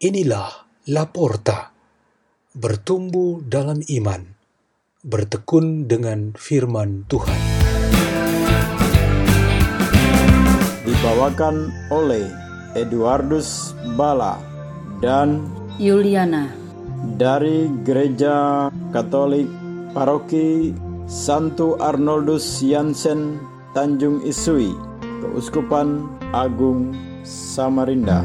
Inilah Laporta, bertumbuh dalam iman, bertekun dengan firman Tuhan. Dibawakan oleh Eduardus Bala dan Yuliana dari Gereja Katolik Paroki Santo Arnoldus Jansen Tanjung Isui, Keuskupan Agung Samarinda.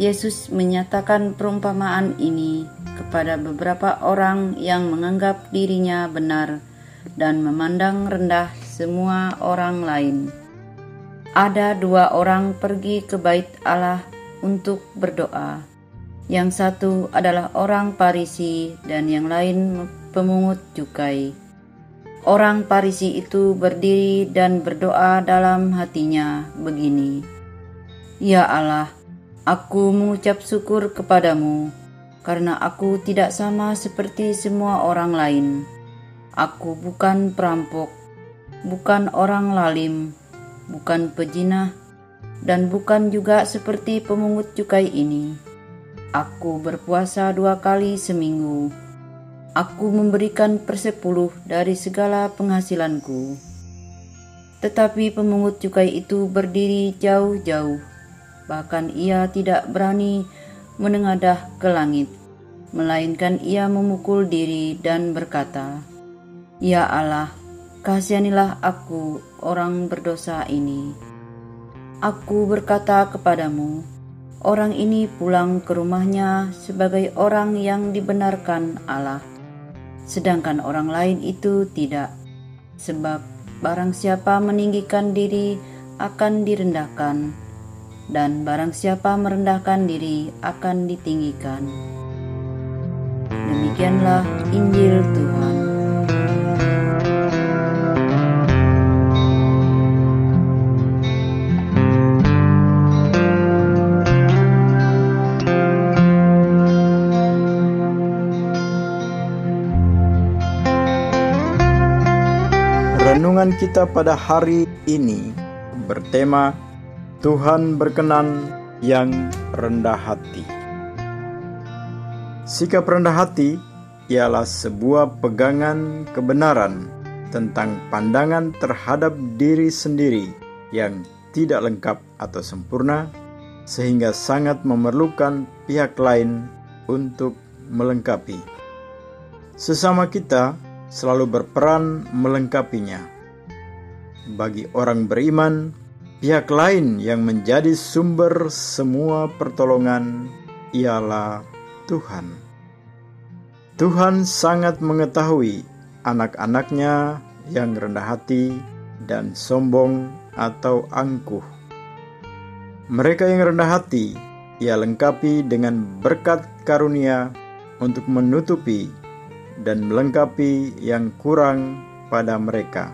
Yesus menyatakan perumpamaan ini kepada beberapa orang yang menganggap dirinya benar dan memandang rendah semua orang lain. Ada dua orang pergi ke bait Allah untuk berdoa. Yang satu adalah orang Parisi dan yang lain pemungut cukai. Orang Parisi itu berdiri dan berdoa dalam hatinya begini: "Ya Allah, aku mengucap syukur kepadamu karena aku tidak sama seperti semua orang lain. Aku bukan perampok, bukan orang lalim, bukan pejinah, dan bukan juga seperti pemungut cukai ini." Aku berpuasa dua kali seminggu. Aku memberikan persepuluh dari segala penghasilanku. Tetapi pemungut cukai itu berdiri jauh-jauh. Bahkan ia tidak berani menengadah ke langit, melainkan ia memukul diri dan berkata, "Ya Allah, kasihanilah aku, orang berdosa ini." Aku berkata kepadamu, orang ini pulang ke rumahnya sebagai orang yang dibenarkan Allah, sedangkan orang lain itu tidak, sebab barang siapa meninggikan diri akan direndahkan, dan barang siapa merendahkan diri akan ditinggikan. Demikianlah Injil Tuhan. Renungan kita pada hari ini bertema Tuhan berkenan yang rendah hati. Sikap rendah hati ialah sebuah pegangan kebenaran tentang pandangan terhadap diri sendiri yang tidak lengkap atau sempurna, sehingga sangat memerlukan pihak lain untuk melengkapi. Sesama kita selalu berperan melengkapinya. Bagi orang beriman, pihak lain yang menjadi sumber semua pertolongan ialah Tuhan. Tuhan sangat mengetahui anak-anaknya yang rendah hati dan sombong atau angkuh. Mereka yang rendah hati, ia lengkapi dengan berkat karunia untuk menutupi dan melengkapi yang kurang pada mereka.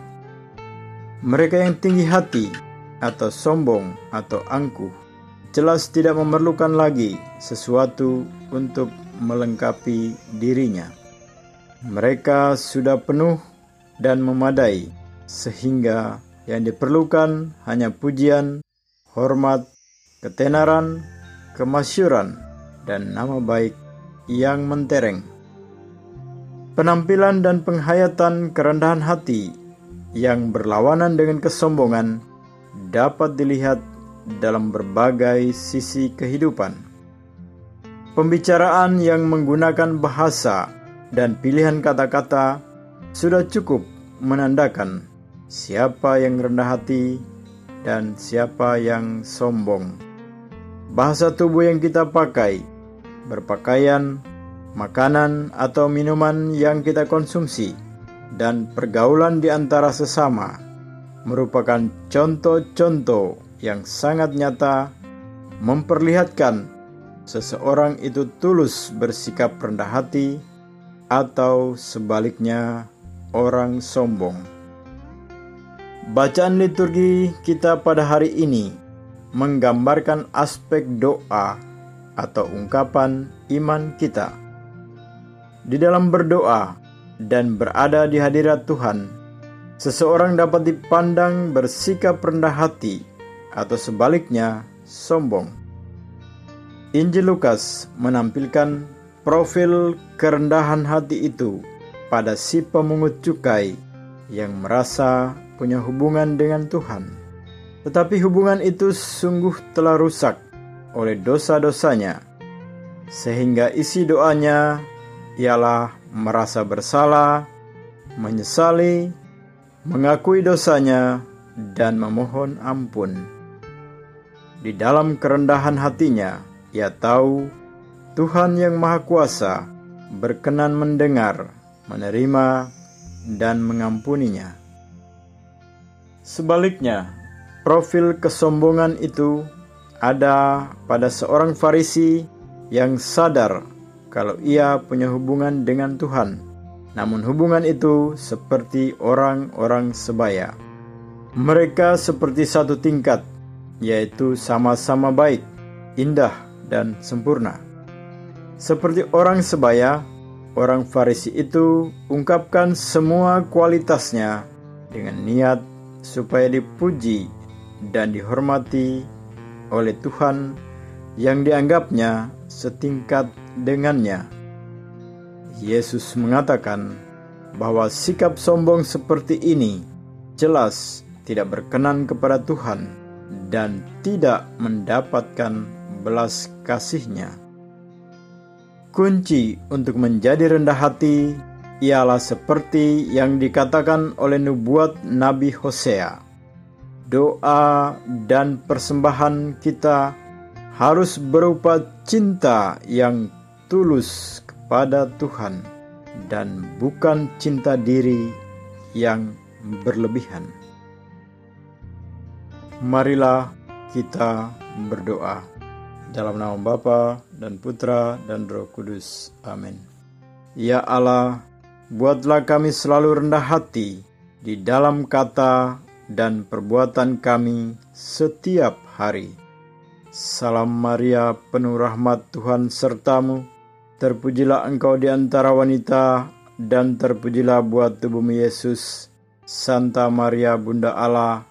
Mereka yang tinggi hati atau sombong atau angkuh jelas tidak memerlukan lagi sesuatu untuk melengkapi dirinya. Mereka sudah penuh dan memadai, sehingga yang diperlukan hanya pujian, hormat, ketenaran, kemasyuran, dan nama baik yang mentereng. Penampilan dan penghayatan kerendahan hati yang berlawanan dengan kesombongan dapat dilihat dalam berbagai sisi kehidupan. Pembicaraan yang menggunakan bahasa dan pilihan kata-kata sudah cukup menandakan siapa yang rendah hati dan siapa yang sombong. Bahasa tubuh yang kita pakai, berpakaian, makanan atau minuman yang kita konsumsi, dan pergaulan di antara sesama merupakan contoh-contoh yang sangat nyata memperlihatkan seseorang itu tulus bersikap rendah hati atau sebaliknya orang sombong. Bacaan liturgi kita pada hari ini menggambarkan aspek doa atau ungkapan iman kita. Di dalam berdoa dan berada di hadirat Tuhan, seseorang dapat dipandang bersikap rendah hati atau sebaliknya sombong. Injil Lukas menampilkan profil kerendahan hati itu pada si pemungut cukai yang merasa punya hubungan dengan Tuhan. Tetapi hubungan itu sungguh telah rusak oleh dosa-dosanya, sehingga isi doanya ialah merasa bersalah, menyesali, mengakui dosanya, dan memohon ampun. Di dalam kerendahan hatinya, ia tahu Tuhan yang Maha Kuasa berkenan mendengar, menerima, dan mengampuninya. Sebaliknya, profil kesombongan itu ada pada seorang Farisi yang sadar kalau ia punya hubungan dengan Tuhan. Namun hubungan itu seperti orang-orang sebaya. Mereka seperti satu tingkat, yaitu sama-sama baik, indah, dan sempurna. Seperti orang sebaya, orang Farisi itu ungkapkan semua kualitasnya dengan niat supaya dipuji dan dihormati oleh Tuhan yang dianggapnya setingkat dengannya. Yesus mengatakan bahwa sikap sombong seperti ini jelas tidak berkenan kepada Tuhan dan tidak mendapatkan belas kasihnya. Kunci untuk menjadi rendah hati ialah seperti yang dikatakan oleh nubuat Nabi Hosea. Doa dan persembahan kita harus berupa cinta yang tulus kepada Tuhan dan bukan cinta diri yang berlebihan. Marilah kita berdoa dalam nama Bapa dan Putra dan Roh Kudus. Amin. Ya Allah, buatlah kami selalu rendah hati di dalam kata dan perbuatan kami setiap hari. Salam Maria, penuh rahmat Tuhan sertamu Terpujilah engkau di antara wanita, dan terpujilah buat tubuhmu Yesus. Santa Maria Bunda Allah,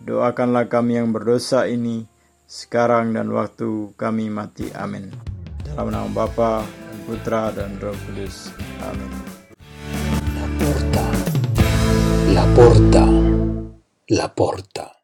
doakanlah kami yang berdosa ini, sekarang dan waktu kami mati. Amin. Dalam nama Bapa Putra dan Roh Kudus. Amin. La porta, la porta, la porta.